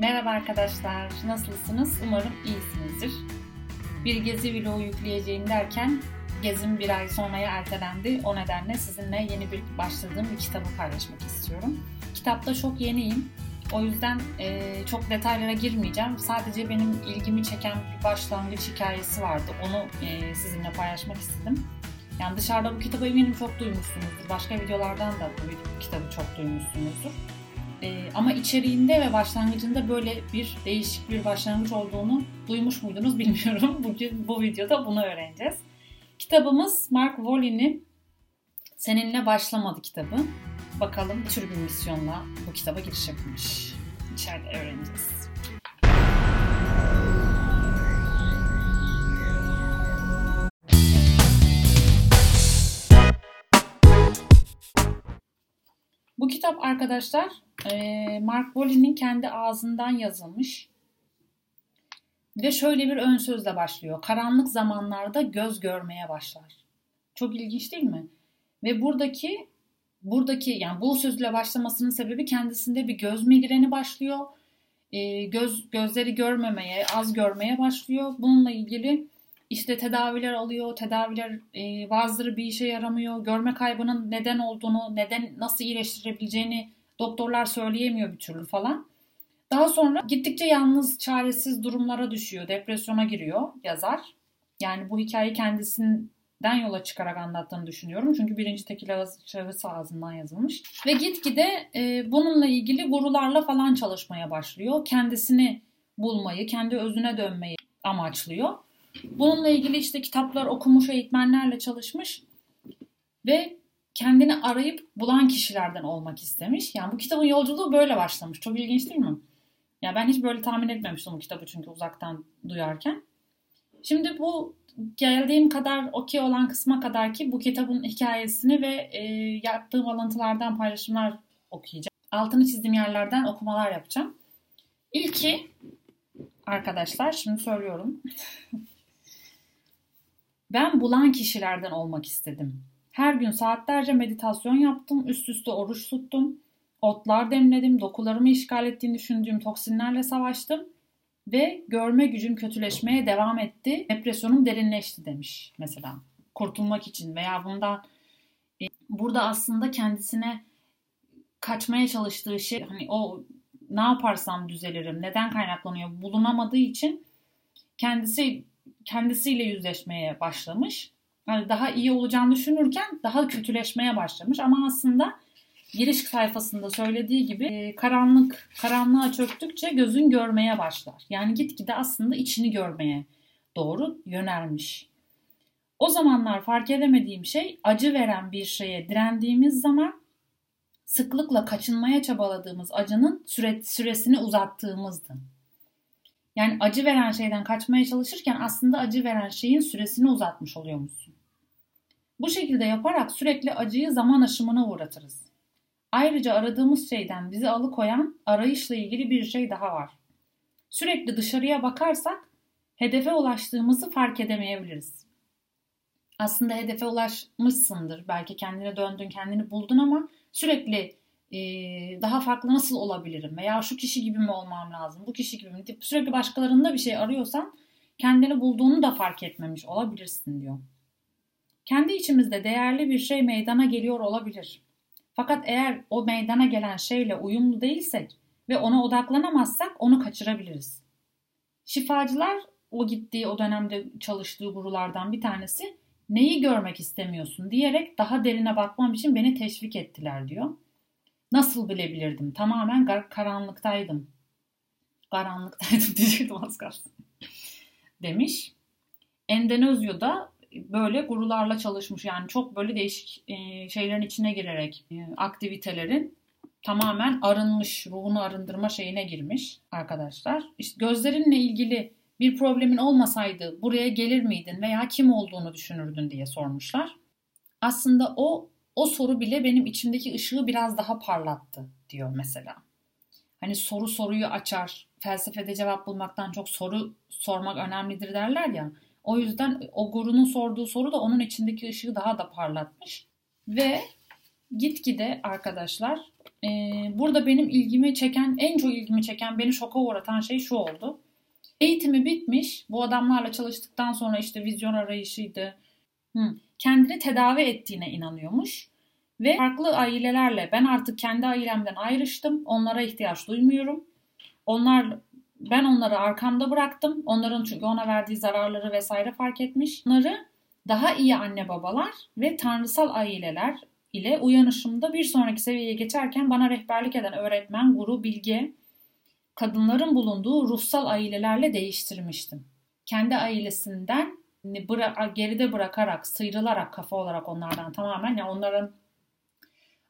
Merhaba arkadaşlar, nasılsınız? Umarım iyisinizdir. Bir gezi vlogu yükleyeceğim derken gezim bir ay sonraya ertelendi. O nedenle sizinle yeni bir başladığım bir kitabı paylaşmak istiyorum. Kitapta çok yeniyim. O yüzden e, çok detaylara girmeyeceğim. Sadece benim ilgimi çeken bir başlangıç hikayesi vardı. Onu e, sizinle paylaşmak istedim. Yani dışarıda bu kitabı eminim çok duymuşsunuzdur. Başka videolardan da bu kitabı çok duymuşsunuzdur. Ee, ama içeriğinde ve başlangıcında böyle bir değişik bir başlangıç olduğunu duymuş muydunuz bilmiyorum. Bugün bu videoda bunu öğreneceğiz. Kitabımız Mark Wallin'in Seninle Başlamadı kitabı. Bakalım ne tür bir misyonla bu kitaba giriş yapmış. İçeride öğreneceğiz. Kitap arkadaşlar Mark Wallin'in kendi ağzından yazılmış. Ve şöyle bir ön sözle başlıyor. Karanlık zamanlarda göz görmeye başlar. Çok ilginç değil mi? Ve buradaki buradaki yani bu sözle başlamasının sebebi kendisinde bir göz migreni başlıyor. göz gözleri görmemeye, az görmeye başlıyor. Bununla ilgili işte tedaviler alıyor, tedaviler e, bazıları bir işe yaramıyor. Görme kaybının neden olduğunu, neden nasıl iyileştirebileceğini doktorlar söyleyemiyor bir türlü falan. Daha sonra gittikçe yalnız, çaresiz durumlara düşüyor, depresyona giriyor yazar. Yani bu hikayeyi kendisinden yola çıkarak anlattığını düşünüyorum. Çünkü birinci tekil şahıs ağzından yazılmış. Ve gitgide e, bununla ilgili gurularla falan çalışmaya başlıyor. Kendisini bulmayı, kendi özüne dönmeyi amaçlıyor. Bununla ilgili işte kitaplar okumuş, eğitmenlerle çalışmış ve kendini arayıp bulan kişilerden olmak istemiş. Yani bu kitabın yolculuğu böyle başlamış. Çok ilginç değil mi? Ya ben hiç böyle tahmin etmemiştim bu kitabı çünkü uzaktan duyarken. Şimdi bu geldiğim kadar okey olan kısma kadar ki bu kitabın hikayesini ve e, yaptığım alıntılardan paylaşımlar okuyacağım. Altını çizdiğim yerlerden okumalar yapacağım. İlki arkadaşlar şimdi söylüyorum. Ben bulan kişilerden olmak istedim. Her gün saatlerce meditasyon yaptım, üst üste oruç tuttum, otlar demledim, dokularımı işgal ettiğini düşündüğüm toksinlerle savaştım ve görme gücüm kötüleşmeye devam etti. Depresyonum derinleşti demiş mesela. Kurtulmak için veya bundan e, burada aslında kendisine kaçmaya çalıştığı şey hani o ne yaparsam düzelirim, neden kaynaklanıyor bulunamadığı için kendisi kendisiyle yüzleşmeye başlamış. Yani daha iyi olacağını düşünürken daha kötüleşmeye başlamış ama aslında giriş sayfasında söylediği gibi e, karanlık karanlığa çöktükçe gözün görmeye başlar. Yani gitgide aslında içini görmeye doğru yönelmiş. O zamanlar fark edemediğim şey acı veren bir şeye direndiğimiz zaman sıklıkla kaçınmaya çabaladığımız acının süre, süresini uzattığımızdı. Yani acı veren şeyden kaçmaya çalışırken aslında acı veren şeyin süresini uzatmış oluyormuşsun. Bu şekilde yaparak sürekli acıyı zaman aşımına uğratırız. Ayrıca aradığımız şeyden bizi alıkoyan arayışla ilgili bir şey daha var. Sürekli dışarıya bakarsak hedefe ulaştığımızı fark edemeyebiliriz. Aslında hedefe ulaşmışsındır. Belki kendine döndün, kendini buldun ama sürekli daha farklı nasıl olabilirim veya şu kişi gibi mi olmam lazım, bu kişi gibi mi sürekli başkalarında bir şey arıyorsan kendini bulduğunu da fark etmemiş olabilirsin diyor. Kendi içimizde değerli bir şey meydana geliyor olabilir. Fakat eğer o meydana gelen şeyle uyumlu değilsek ve ona odaklanamazsak onu kaçırabiliriz. Şifacılar o gittiği o dönemde çalıştığı gurulardan bir tanesi neyi görmek istemiyorsun diyerek daha derine bakmam için beni teşvik ettiler diyor. Nasıl bilebilirdim? Tamamen karanlıktaydım. Karanlıktaydım diyecektim az kalsın. Demiş. Endenözyo da böyle gurularla çalışmış. Yani çok böyle değişik e, şeylerin içine girerek e, aktivitelerin tamamen arınmış, ruhunu arındırma şeyine girmiş arkadaşlar. İşte gözlerinle ilgili bir problemin olmasaydı buraya gelir miydin veya kim olduğunu düşünürdün diye sormuşlar. Aslında o o soru bile benim içimdeki ışığı biraz daha parlattı diyor mesela. Hani soru soruyu açar. Felsefede cevap bulmaktan çok soru sormak önemlidir derler ya. O yüzden o gurunun sorduğu soru da onun içindeki ışığı daha da parlatmış. Ve gitgide arkadaşlar e, burada benim ilgimi çeken, en çok ilgimi çeken, beni şoka uğratan şey şu oldu. Eğitimi bitmiş. Bu adamlarla çalıştıktan sonra işte vizyon arayışıydı. Hı. Kendini tedavi ettiğine inanıyormuş. Ve farklı ailelerle ben artık kendi ailemden ayrıştım. Onlara ihtiyaç duymuyorum. Onlar ben onları arkamda bıraktım. Onların çünkü ona verdiği zararları vesaire fark etmiş. Onları daha iyi anne babalar ve tanrısal aileler ile uyanışımda bir sonraki seviyeye geçerken bana rehberlik eden öğretmen, guru, bilge, kadınların bulunduğu ruhsal ailelerle değiştirmiştim. Kendi ailesinden bıra- geride bırakarak, sıyrılarak kafa olarak onlardan tamamen yani onların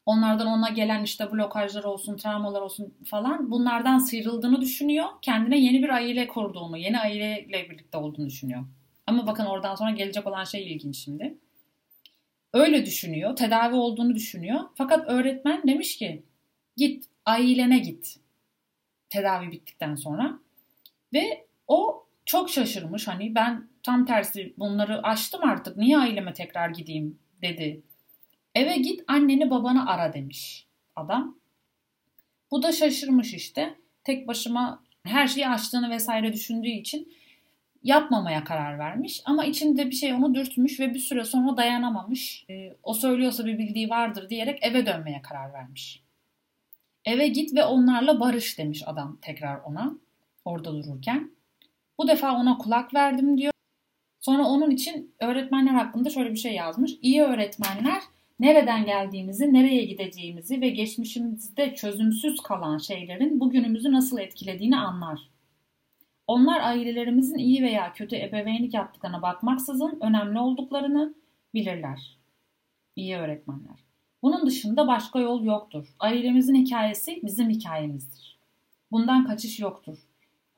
onlardan ona gelen işte blokajlar olsun, travmalar olsun falan bunlardan sıyrıldığını düşünüyor. Kendine yeni bir aile kurduğunu, yeni aileyle birlikte olduğunu düşünüyor. Ama bakın oradan sonra gelecek olan şey ilginç şimdi. Öyle düşünüyor, tedavi olduğunu düşünüyor. Fakat öğretmen demiş ki git ailene git tedavi bittikten sonra. Ve o çok şaşırmış hani ben tam tersi bunları aştım artık niye aileme tekrar gideyim dedi. Eve git anneni babanı ara demiş adam. Bu da şaşırmış işte. Tek başıma her şeyi açtığını vesaire düşündüğü için yapmamaya karar vermiş. Ama içinde bir şey onu dürtmüş ve bir süre sonra dayanamamış. E, o söylüyorsa bir bildiği vardır diyerek eve dönmeye karar vermiş. Eve git ve onlarla barış demiş adam tekrar ona orada dururken. Bu defa ona kulak verdim diyor. Sonra onun için öğretmenler hakkında şöyle bir şey yazmış. İyi öğretmenler nereden geldiğimizi, nereye gideceğimizi ve geçmişimizde çözümsüz kalan şeylerin bugünümüzü nasıl etkilediğini anlar. Onlar ailelerimizin iyi veya kötü ebeveynlik yaptıklarına bakmaksızın önemli olduklarını bilirler. İyi öğretmenler. Bunun dışında başka yol yoktur. Ailemizin hikayesi bizim hikayemizdir. Bundan kaçış yoktur.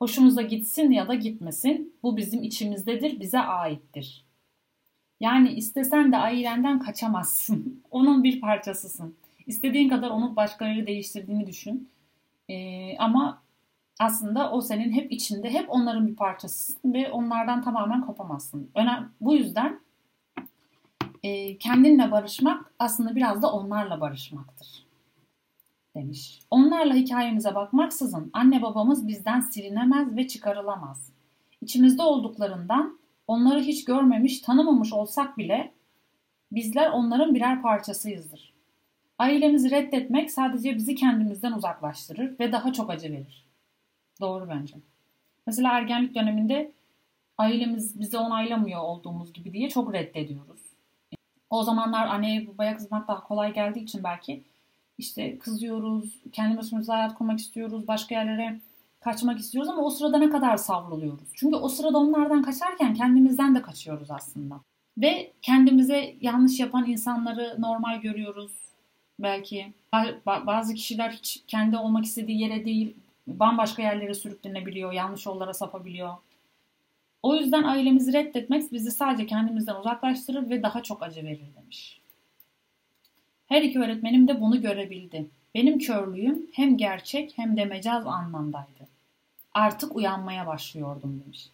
Hoşumuza gitsin ya da gitmesin, bu bizim içimizdedir, bize aittir. Yani istesen de ailenden kaçamazsın. Onun bir parçasısın. İstediğin kadar onu başkaları değiştirdiğini düşün. Ee, ama aslında o senin hep içinde, hep onların bir parçasısın ve onlardan tamamen kopamazsın. Önem, bu yüzden e, kendinle barışmak aslında biraz da onlarla barışmaktır demiş. Onlarla hikayemize bakmaksızın anne babamız bizden silinemez ve çıkarılamaz. İçimizde olduklarından onları hiç görmemiş, tanımamış olsak bile bizler onların birer parçasıyızdır. Ailemizi reddetmek sadece bizi kendimizden uzaklaştırır ve daha çok acı verir. Doğru bence. Mesela ergenlik döneminde ailemiz bizi onaylamıyor olduğumuz gibi diye çok reddediyoruz. O zamanlar anneye babaya kızmak daha kolay geldiği için belki işte kızıyoruz, kendi başımıza hayat kurmak istiyoruz, başka yerlere kaçmak istiyoruz ama o sırada ne kadar savruluyoruz. Çünkü o sırada onlardan kaçarken kendimizden de kaçıyoruz aslında. Ve kendimize yanlış yapan insanları normal görüyoruz belki. Bazı kişiler hiç kendi olmak istediği yere değil, bambaşka yerlere sürüklenebiliyor, yanlış yollara sapabiliyor. O yüzden ailemizi reddetmek bizi sadece kendimizden uzaklaştırır ve daha çok acı verir demiş. Her iki öğretmenim de bunu görebildi. Benim körlüğüm hem gerçek hem de mecaz anlamdaydı. Artık uyanmaya başlıyordum demiş.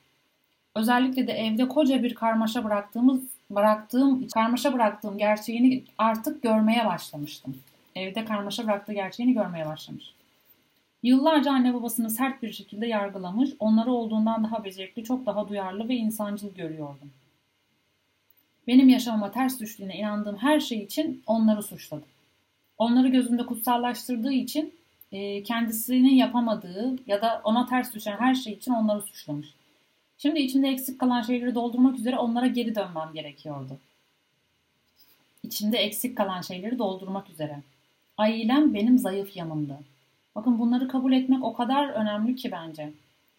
Özellikle de evde koca bir karmaşa bıraktığımız bıraktığım karmaşa bıraktığım gerçeğini artık görmeye başlamıştım. Evde karmaşa bıraktığı gerçeğini görmeye başlamış. Yıllarca anne babasını sert bir şekilde yargılamış, onları olduğundan daha becerikli, çok daha duyarlı ve insancıl görüyordum. Benim yaşamama ters düştüğüne inandığım her şey için onları suçladım. Onları gözümde kutsallaştırdığı için e, kendisinin yapamadığı ya da ona ters düşen her şey için onları suçlamış. Şimdi içimde eksik kalan şeyleri doldurmak üzere onlara geri dönmem gerekiyordu. İçimde eksik kalan şeyleri doldurmak üzere. Ailem benim zayıf yanımdı. Bakın bunları kabul etmek o kadar önemli ki bence.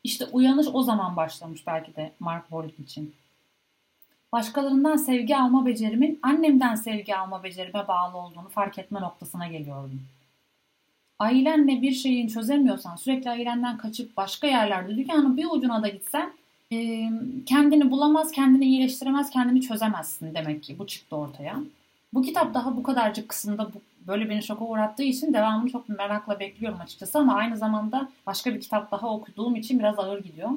İşte uyanış o zaman başlamış belki de Mark Wahlberg için. Başkalarından sevgi alma becerimin annemden sevgi alma becerime bağlı olduğunu fark etme noktasına geliyordum. Ailenle bir şeyin çözemiyorsan, sürekli ailenden kaçıp başka yerlerde dünyanın bir ucuna da gitsen kendini bulamaz, kendini iyileştiremez, kendini çözemezsin demek ki. Bu çıktı ortaya. Bu kitap daha bu kadarcık kısımda böyle beni şoka uğrattığı için devamını çok merakla bekliyorum açıkçası ama aynı zamanda başka bir kitap daha okuduğum için biraz ağır gidiyor.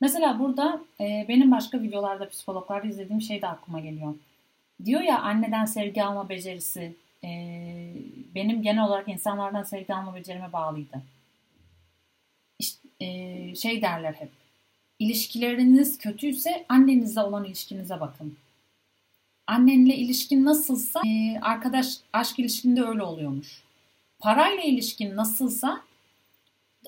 Mesela burada e, benim başka videolarda psikologlarda izlediğim şey de aklıma geliyor. diyor ya anneden sevgi alma becerisi e, benim genel olarak insanlardan sevgi alma becerime bağlıydı. İşte, e, şey derler hep. İlişkileriniz kötüyse annenizle olan ilişkinize bakın. Annenle ilişkin nasılsa e, arkadaş aşk ilişkinde öyle oluyormuş. Parayla ilişkin nasılsa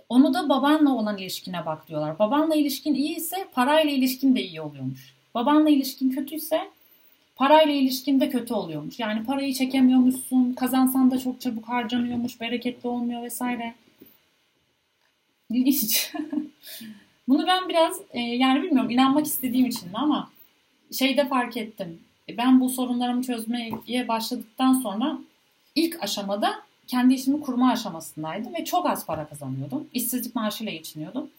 onu da babanla olan ilişkine bak diyorlar. Babanla ilişkin iyi ise parayla ilişkin de iyi oluyormuş. Babanla ilişkin kötüyse parayla ilişkin de kötü oluyormuş. Yani parayı çekemiyormuşsun, kazansan da çok çabuk harcanıyormuş, bereketli olmuyor vesaire. İlginç. Bunu ben biraz e, yani bilmiyorum inanmak istediğim için de ama şeyde fark ettim. Ben bu sorunlarımı çözmeye başladıktan sonra ilk aşamada kendi işimi kurma aşamasındaydım ve çok az para kazanıyordum. İşsizlik maaşıyla geçiniyordum.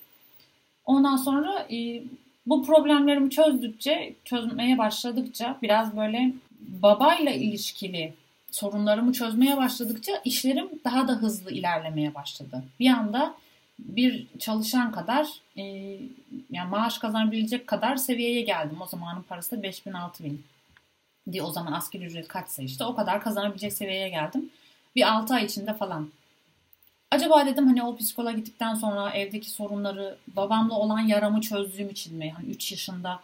Ondan sonra e, bu problemlerimi çözdükçe, çözmeye başladıkça biraz böyle babayla ilişkili sorunlarımı çözmeye başladıkça işlerim daha da hızlı ilerlemeye başladı. Bir anda bir çalışan kadar e, yani maaş kazanabilecek kadar seviyeye geldim. O zamanın parası da 5000 6000 diye o zaman asgari ücret kaçsa işte o kadar kazanabilecek seviyeye geldim. Bir 6 ay içinde falan. Acaba dedim hani o psikoloğa gittikten sonra evdeki sorunları babamla olan yaramı çözdüğüm için mi? Hani 3 yaşında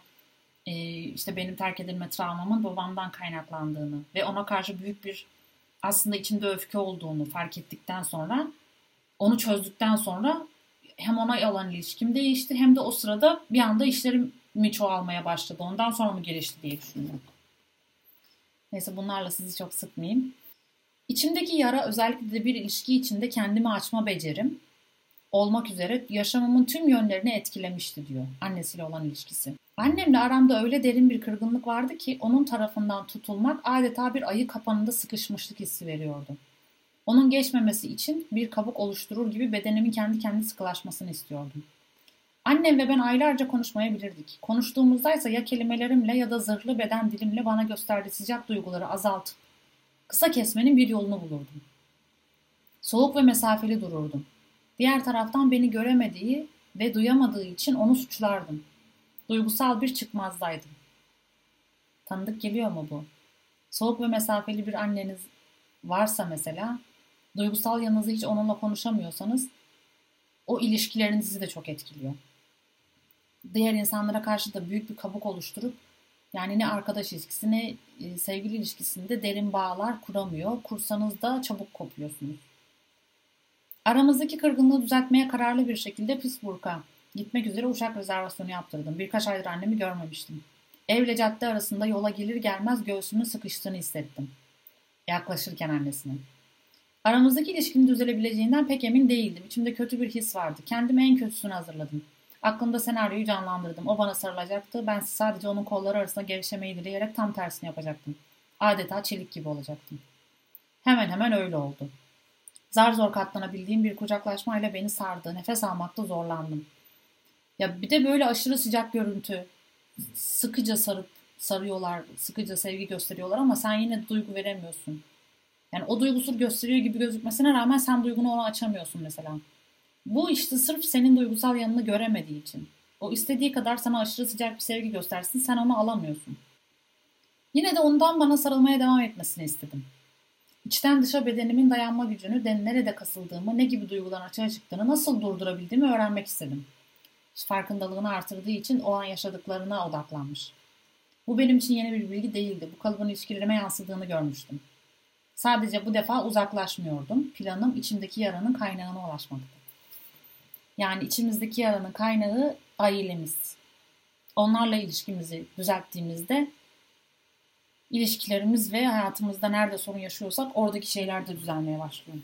e, işte benim terk edilme travmamın babamdan kaynaklandığını ve ona karşı büyük bir aslında içinde öfke olduğunu fark ettikten sonra onu çözdükten sonra hem ona olan ilişkim değişti hem de o sırada bir anda işlerim mi çoğalmaya başladı. Ondan sonra mı gelişti diye düşündüm. Neyse bunlarla sizi çok sıkmayayım. İçimdeki yara özellikle de bir ilişki içinde kendimi açma becerim olmak üzere yaşamımın tüm yönlerini etkilemişti diyor annesiyle olan ilişkisi. Annemle aramda öyle derin bir kırgınlık vardı ki onun tarafından tutulmak adeta bir ayı kapanında sıkışmışlık hissi veriyordu. Onun geçmemesi için bir kabuk oluşturur gibi bedenimin kendi kendi sıkılaşmasını istiyordum. Annem ve ben aylarca konuşmayabilirdik. Konuştuğumuzda ise ya kelimelerimle ya da zırhlı beden dilimle bana gösterdiği sıcak duyguları azaltıp kısa kesmenin bir yolunu bulurdum. Soğuk ve mesafeli dururdum. Diğer taraftan beni göremediği ve duyamadığı için onu suçlardım. Duygusal bir çıkmazdaydım. Tanıdık geliyor mu bu? Soğuk ve mesafeli bir anneniz varsa mesela, duygusal yanınızı hiç onunla konuşamıyorsanız o ilişkilerinizi de çok etkiliyor. Diğer insanlara karşı da büyük bir kabuk oluşturup yani ne arkadaş ilişkisi ne e, sevgili ilişkisinde derin bağlar kuramıyor. Kursanız da çabuk kopuyorsunuz. Aramızdaki kırgınlığı düzeltmeye kararlı bir şekilde Pittsburgh'a gitmek üzere uçak rezervasyonu yaptırdım. Birkaç aydır annemi görmemiştim. Evle cadde arasında yola gelir gelmez göğsümün sıkıştığını hissettim. Yaklaşırken annesine. Aramızdaki ilişkinin düzelebileceğinden pek emin değildim. İçimde kötü bir his vardı. Kendime en kötüsünü hazırladım. Aklımda senaryoyu canlandırdım. O bana sarılacaktı. Ben sadece onun kolları arasında gevşemeyi dileyerek tam tersini yapacaktım. Adeta çelik gibi olacaktım. Hemen hemen öyle oldu. Zar zor katlanabildiğim bir kucaklaşmayla beni sardı. Nefes almakta zorlandım. Ya bir de böyle aşırı sıcak görüntü. Sıkıca sarıp sarıyorlar, sıkıca sevgi gösteriyorlar ama sen yine duygu veremiyorsun. Yani o duygusuz gösteriyor gibi gözükmesine rağmen sen duygunu ona açamıyorsun mesela. Bu işte sırf senin duygusal yanını göremediği için. O istediği kadar sana aşırı sıcak bir sevgi göstersin sen onu alamıyorsun. Yine de ondan bana sarılmaya devam etmesini istedim. İçten dışa bedenimin dayanma gücünü, de nerede kasıldığımı, ne gibi duyguların açığa çıktığını nasıl durdurabildiğimi öğrenmek istedim. Farkındalığını artırdığı için o an yaşadıklarına odaklanmış. Bu benim için yeni bir bilgi değildi. Bu kalıbın ilişkilerime yansıdığını görmüştüm. Sadece bu defa uzaklaşmıyordum. Planım içimdeki yaranın kaynağına ulaşmaktı. Yani içimizdeki yaranın kaynağı ailemiz. Onlarla ilişkimizi düzelttiğimizde ilişkilerimiz ve hayatımızda nerede sorun yaşıyorsak oradaki şeyler de düzelmeye başlıyor.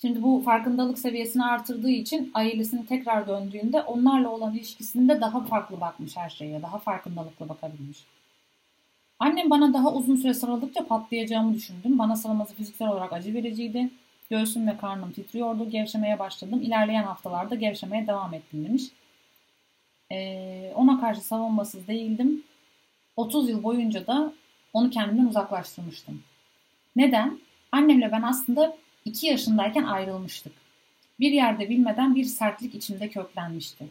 Şimdi bu farkındalık seviyesini artırdığı için ailesine tekrar döndüğünde onlarla olan ilişkisinde daha farklı bakmış her şeye, daha farkındalıkla bakabilmiş. Annem bana daha uzun süre sarıldıkça patlayacağımı düşündüm. Bana sarılması fiziksel olarak acı vericiydi. Göğsüm ve karnım titriyordu. Gevşemeye başladım. İlerleyen haftalarda gevşemeye devam ettim demiş. Ee, ona karşı savunmasız değildim. 30 yıl boyunca da onu kendimden uzaklaştırmıştım. Neden? Annemle ben aslında 2 yaşındayken ayrılmıştık. Bir yerde bilmeden bir sertlik içimde köklenmişti.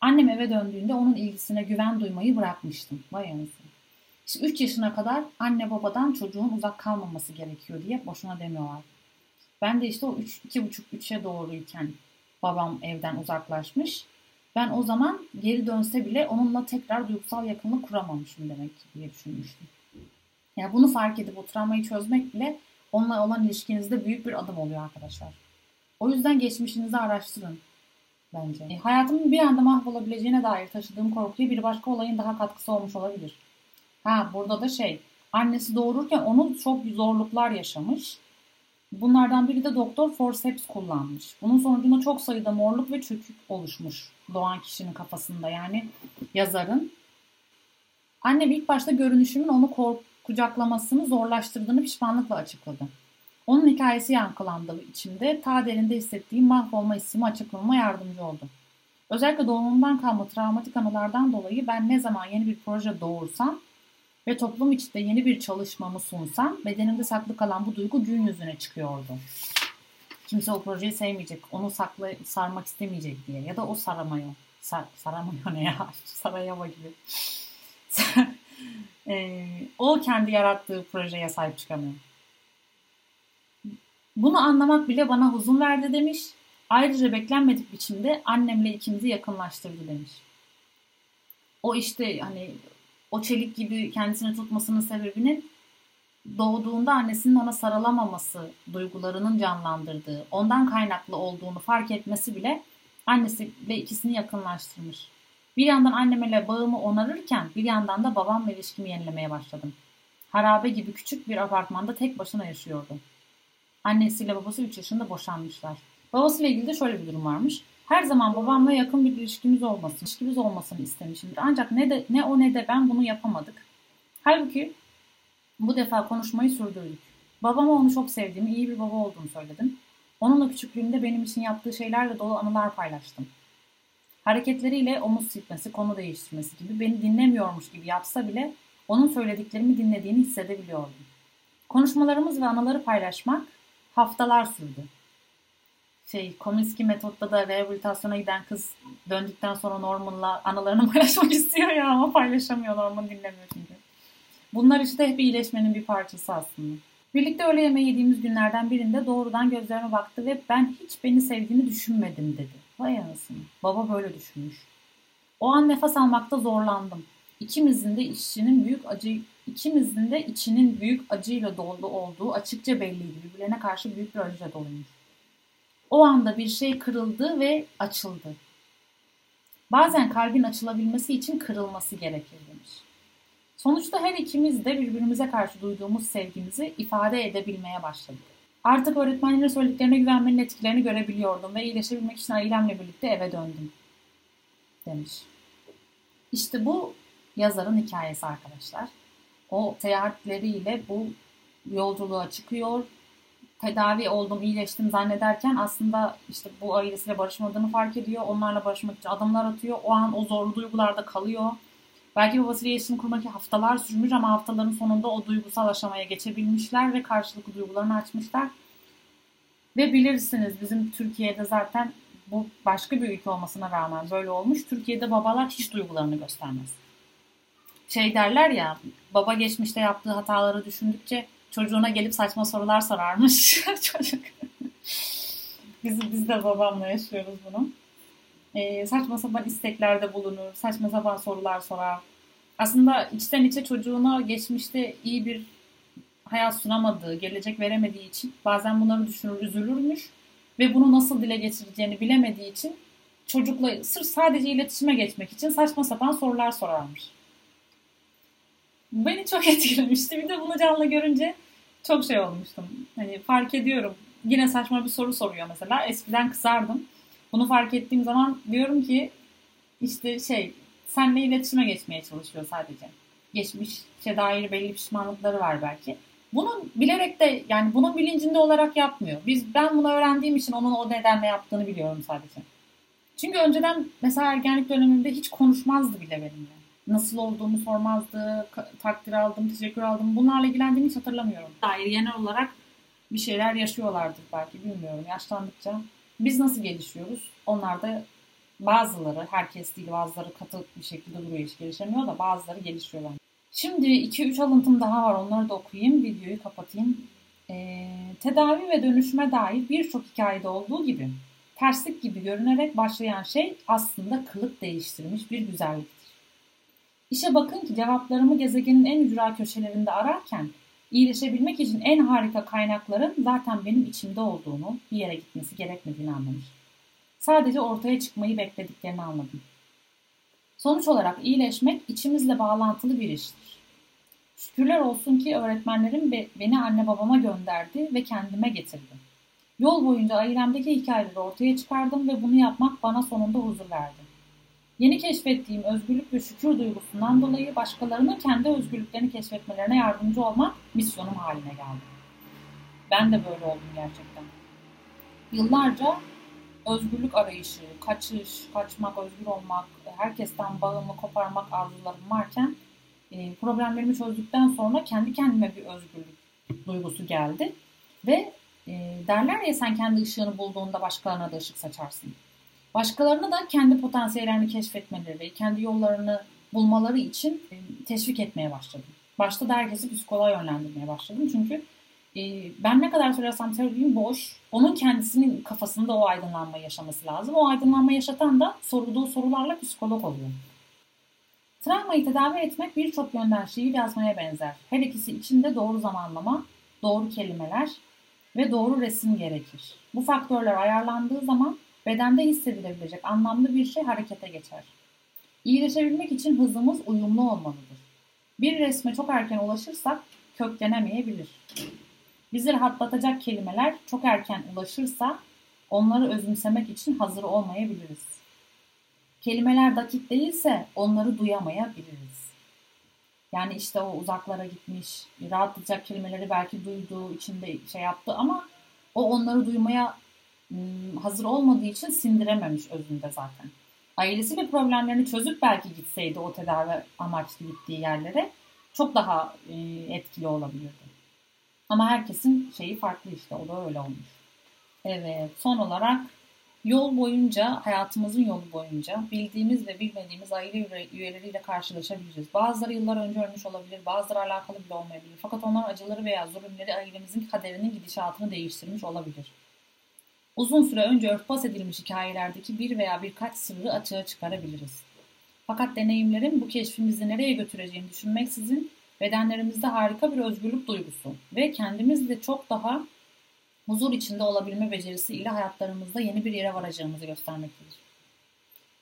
Annem eve döndüğünde onun ilgisine güven duymayı bırakmıştım. Vay anasını. İşte 3 yaşına kadar anne babadan çocuğun uzak kalmaması gerekiyor diye boşuna demiyorlar. Ben de işte o 3, 2,5-3'e doğruyken babam evden uzaklaşmış. Ben o zaman geri dönse bile onunla tekrar duygusal yakınlık kuramamışım demek ki diye düşünmüştüm. Yani bunu fark edip o travmayı çözmek bile onunla olan ilişkinizde büyük bir adım oluyor arkadaşlar. O yüzden geçmişinizi araştırın bence. E, hayatımın bir anda mahvolabileceğine dair taşıdığım korkuya bir başka olayın daha katkısı olmuş olabilir. Ha burada da şey annesi doğururken onun çok zorluklar yaşamış. Bunlardan biri de doktor forceps kullanmış. Bunun sonucunda çok sayıda morluk ve çökük oluşmuş doğan kişinin kafasında yani yazarın. Annem ilk başta görünüşümün onu kucaklamasını zorlaştırdığını pişmanlıkla açıkladı. Onun hikayesi yankılandı içimde. Ta derinde hissettiğim mahvolma hissimi açıklamama yardımcı oldu. Özellikle doğumundan kalma travmatik anılardan dolayı ben ne zaman yeni bir proje doğursam ve toplum içinde yeni bir çalışmamı sunsam bedenimde saklı kalan bu duygu gün yüzüne çıkıyordu. Kimse o projeyi sevmeyecek, onu sakla, sarmak istemeyecek diye ya da o saramıyor. Sar, saramıyor ne ya? Sarayava gibi. e, o kendi yarattığı projeye sahip çıkamıyor. Bunu anlamak bile bana huzun verdi demiş. Ayrıca beklenmedik biçimde annemle ikimizi yakınlaştırdı demiş. O işte hani o çelik gibi kendisini tutmasının sebebinin doğduğunda annesinin ona sarılamaması duygularının canlandırdığı, ondan kaynaklı olduğunu fark etmesi bile annesiyle ikisini yakınlaştırmış. Bir yandan annemle bağımı onarırken bir yandan da babamla ilişkimi yenilemeye başladım. Harabe gibi küçük bir apartmanda tek başına yaşıyordu. Annesiyle babası 3 yaşında boşanmışlar. Babasıyla ilgili de şöyle bir durum varmış. Her zaman babamla yakın bir ilişkimiz olmasın, ilişkimiz olmasını istemişimdir. Ancak ne de ne o ne de ben bunu yapamadık. Halbuki bu defa konuşmayı sürdürdük. Babama onu çok sevdiğimi, iyi bir baba olduğunu söyledim. Onunla küçüklüğümde benim için yaptığı şeylerle dolu anılar paylaştım. Hareketleriyle omuz silkmesi, konu değiştirmesi gibi beni dinlemiyormuş gibi yapsa bile onun söylediklerimi dinlediğini hissedebiliyordum. Konuşmalarımız ve anıları paylaşmak haftalar sürdü. Şey, Kominsky metotta da rehabilitasyona giden kız döndükten sonra Norman'la anılarını paylaşmak istiyor ya ama paylaşamıyor Norman dinlemiyor çünkü. Bunlar işte hep iyileşmenin bir parçası aslında. Birlikte öğle yemeği yediğimiz günlerden birinde doğrudan gözlerime baktı ve ben hiç beni sevdiğini düşünmedim dedi. Vay anasını. Baba böyle düşünmüş. O an nefes almakta zorlandım. İkimizin de işçinin büyük acı ikimizin de içinin büyük acıyla dolu olduğu açıkça belliydi. Birbirlerine karşı büyük bir acıyla doluymuş. O anda bir şey kırıldı ve açıldı. Bazen kalbin açılabilmesi için kırılması gerekir demiş. Sonuçta her ikimiz de birbirimize karşı duyduğumuz sevgimizi ifade edebilmeye başladık. Artık öğretmenlerin söylediklerine güvenmenin etkilerini görebiliyordum ve iyileşebilmek için ailemle birlikte eve döndüm. Demiş. İşte bu yazarın hikayesi arkadaşlar. O seyahatleriyle bu yolculuğa çıkıyor. Tedavi oldum, iyileştim zannederken aslında işte bu ailesiyle barışmadığını fark ediyor. Onlarla barışmak için adımlar atıyor. O an o zorlu duygularda kalıyor. Belki babasıyla iletişim kurmak haftalar sürmüş ama haftaların sonunda o duygusal aşamaya geçebilmişler ve karşılıklı duygularını açmışlar. Ve bilirsiniz bizim Türkiye'de zaten bu başka bir ülke olmasına rağmen böyle olmuş. Türkiye'de babalar hiç duygularını göstermez. Şey derler ya baba geçmişte yaptığı hataları düşündükçe çocuğuna gelip saçma sorular sorarmış çocuk. biz, biz de babamla yaşıyoruz bunu e, saçma sapan isteklerde bulunur, saçma sapan sorular sorar. Aslında içten içe çocuğuna geçmişte iyi bir hayat sunamadığı, gelecek veremediği için bazen bunları düşünür, üzülürmüş ve bunu nasıl dile getireceğini bilemediği için çocukla sırf sadece iletişime geçmek için saçma sapan sorular sorarmış. Beni çok etkilemişti. Bir de bunu canlı görünce çok şey olmuştum. Hani fark ediyorum. Yine saçma bir soru soruyor mesela. Eskiden kızardım. Bunu fark ettiğim zaman diyorum ki işte şey senle iletişime geçmeye çalışıyor sadece. Geçmişe dair belli pişmanlıkları var belki. Bunu bilerek de yani bunun bilincinde olarak yapmıyor. Biz ben bunu öğrendiğim için onun o nedenle yaptığını biliyorum sadece. Çünkü önceden mesela ergenlik döneminde hiç konuşmazdı bile benimle. Nasıl olduğumu sormazdı, takdir aldım, teşekkür aldım. Bunlarla ilgilendiğimi hiç hatırlamıyorum. Dair genel olarak bir şeyler yaşıyorlardır belki bilmiyorum. Yaşlandıkça biz nasıl gelişiyoruz? Onlar da bazıları, herkes değil bazıları katı bir şekilde duruyor hiç gelişemiyor da bazıları gelişiyorlar. Şimdi 2-3 alıntım daha var onları da okuyayım. Videoyu kapatayım. Ee, tedavi ve dönüşüme dair birçok hikayede olduğu gibi terslik gibi görünerek başlayan şey aslında kılık değiştirmiş bir güzelliktir. İşe bakın ki cevaplarımı gezegenin en ücra köşelerinde ararken iyileşebilmek için en harika kaynakların zaten benim içimde olduğunu, bir yere gitmesi gerekmediğini anlamış. Sadece ortaya çıkmayı beklediklerini anladım. Sonuç olarak iyileşmek içimizle bağlantılı bir iştir. Şükürler olsun ki öğretmenlerim beni anne babama gönderdi ve kendime getirdi. Yol boyunca ailemdeki hikayeleri ortaya çıkardım ve bunu yapmak bana sonunda huzur verdi. Yeni keşfettiğim özgürlük ve şükür duygusundan dolayı başkalarının kendi özgürlüklerini keşfetmelerine yardımcı olmak misyonum haline geldi. Ben de böyle oldum gerçekten. Yıllarca özgürlük arayışı, kaçış, kaçmak, özgür olmak, herkesten bağımı koparmak arzularım varken e, problemlerimi çözdükten sonra kendi kendime bir özgürlük duygusu geldi. Ve e, derler ya sen kendi ışığını bulduğunda başkalarına da ışık saçarsın. Başkalarını da kendi potansiyellerini keşfetmeleri, kendi yollarını bulmaları için e, teşvik etmeye başladım. Başta da herkesi psikoloğa yönlendirmeye başladım. Çünkü e, ben ne kadar söylersem söyleyeyim boş. Onun kendisinin kafasında o aydınlanma yaşaması lazım. O aydınlanma yaşatan da sorduğu sorularla psikolog oluyor. Travmayı tedavi etmek birçok yönden şiir yazmaya benzer. Her ikisi için de doğru zamanlama, doğru kelimeler ve doğru resim gerekir. Bu faktörler ayarlandığı zaman bedende hissedilebilecek anlamlı bir şey harekete geçer. İyileşebilmek için hızımız uyumlu olmalıdır. Bir resme çok erken ulaşırsak köklenemeyebilir. Bizi rahatlatacak kelimeler çok erken ulaşırsa onları özümsemek için hazır olmayabiliriz. Kelimeler dakik değilse onları duyamayabiliriz. Yani işte o uzaklara gitmiş, rahatlatacak kelimeleri belki duyduğu için de şey yaptı ama o onları duymaya hazır olmadığı için sindirememiş özünde zaten. Ailesiyle problemlerini çözüp belki gitseydi o tedavi amaçlı gittiği yerlere çok daha ıı, etkili olabilirdi. Ama herkesin şeyi farklı işte o da öyle olmuş. Evet son olarak yol boyunca hayatımızın yolu boyunca bildiğimiz ve bilmediğimiz aile üyeleriyle karşılaşabiliriz. Bazıları yıllar önce ölmüş olabilir, bazıları alakalı bile olmayabilir. Fakat onlar acıları veya zulümleri ailemizin kaderinin gidişatını değiştirmiş olabilir. Uzun süre önce örtbas edilmiş hikayelerdeki bir veya birkaç sırrı açığa çıkarabiliriz. Fakat deneyimlerin bu keşfimizi nereye götüreceğini düşünmeksizin bedenlerimizde harika bir özgürlük duygusu ve kendimizle çok daha huzur içinde olabilme becerisi ile hayatlarımızda yeni bir yere varacağımızı göstermektedir.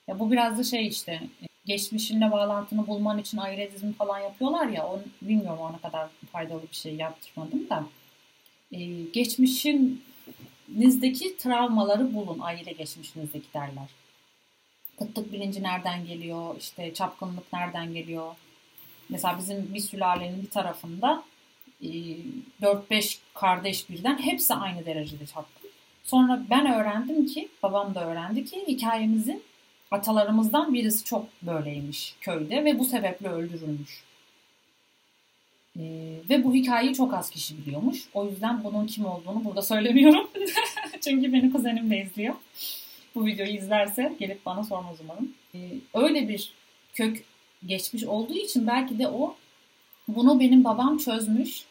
Ya bu biraz da şey işte geçmişinle bağlantını bulman için aile dizimi falan yapıyorlar ya onu bilmiyorum ona kadar faydalı bir şey yaptırmadım da ee, geçmişinizdeki travmaları bulun aile geçmişinizdeki derler. Kıtlık bilinci nereden geliyor işte çapkınlık nereden geliyor Mesela bizim bir sülalenin bir tarafında 4-5 e, kardeş birden hepsi aynı derecede çapkın. Sonra ben öğrendim ki, babam da öğrendi ki hikayemizin atalarımızdan birisi çok böyleymiş köyde ve bu sebeple öldürülmüş. Ee, ve bu hikayeyi çok az kişi biliyormuş. O yüzden bunun kim olduğunu burada söylemiyorum. Çünkü beni kuzenim de izliyor. Bu videoyu izlerse gelip bana sormaz umarım. Ee, öyle bir kök geçmiş olduğu için belki de o bunu benim babam çözmüş.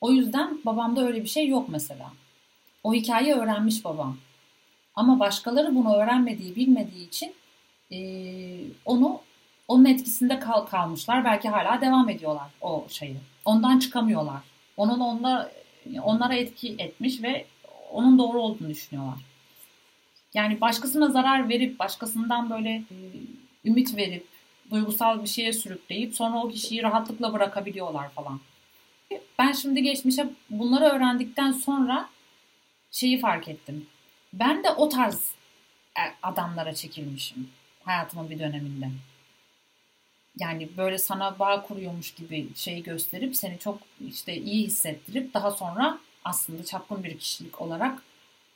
O yüzden babamda öyle bir şey yok mesela. O hikayeyi öğrenmiş babam. Ama başkaları bunu öğrenmediği, bilmediği için e, onu onun etkisinde kal, kalmışlar. Belki hala devam ediyorlar o şeyi. Ondan çıkamıyorlar. Onun onda onlara etki etmiş ve onun doğru olduğunu düşünüyorlar. Yani başkasına zarar verip, başkasından böyle e, ümit verip, duygusal bir şeye sürükleyip sonra o kişiyi rahatlıkla bırakabiliyorlar falan. Ben şimdi geçmişe bunları öğrendikten sonra şeyi fark ettim. Ben de o tarz e, adamlara çekilmişim hayatımın bir döneminde. Yani böyle sana bağ kuruyormuş gibi şey gösterip seni çok işte iyi hissettirip daha sonra aslında çapkın bir kişilik olarak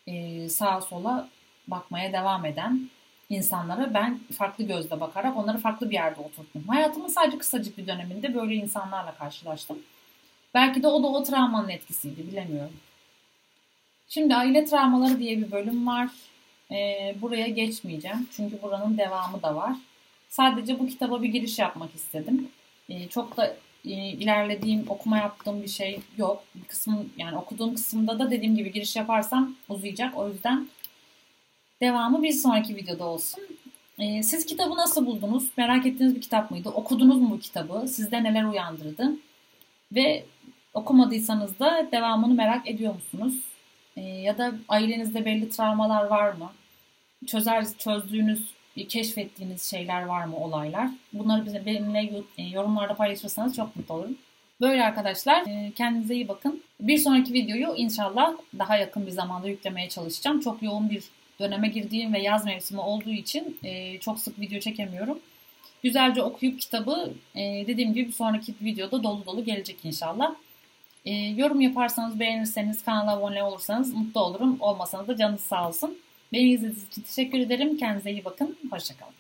e, sağa sola bakmaya devam eden insanlara ben farklı gözle bakarak onları farklı bir yerde oturttum. Hayatımın sadece kısacık bir döneminde böyle insanlarla karşılaştım. Belki de o da o travmanın etkisiydi bilemiyorum. Şimdi aile travmaları diye bir bölüm var. Ee, buraya geçmeyeceğim çünkü buranın devamı da var. Sadece bu kitaba bir giriş yapmak istedim. Ee, çok da e, ilerlediğim, okuma yaptığım bir şey yok. Bir kısmın yani okuduğum kısımda da dediğim gibi giriş yaparsam uzayacak. O yüzden devamı bir sonraki videoda olsun. E, siz kitabı nasıl buldunuz? Merak ettiğiniz bir kitap mıydı? Okudunuz mu bu kitabı? Sizde neler uyandırdı? Ve okumadıysanız da devamını merak ediyor musunuz? E, ya da ailenizde belli travmalar var mı? Çözer, çözdüğünüz, keşfettiğiniz şeyler var mı, olaylar? Bunları bize benimle e, yorumlarda paylaşırsanız çok mutlu olurum. Böyle arkadaşlar e, kendinize iyi bakın. Bir sonraki videoyu inşallah daha yakın bir zamanda yüklemeye çalışacağım. Çok yoğun bir döneme girdiğim ve yaz mevsimi olduğu için e, çok sık video çekemiyorum. Güzelce okuyup kitabı dediğim gibi bir sonraki videoda dolu dolu gelecek inşallah. Yorum yaparsanız, beğenirseniz, kanala abone olursanız mutlu olurum. Olmasanız da canınız sağ olsun. Beni izlediğiniz için teşekkür ederim. Kendinize iyi bakın. Hoşçakalın.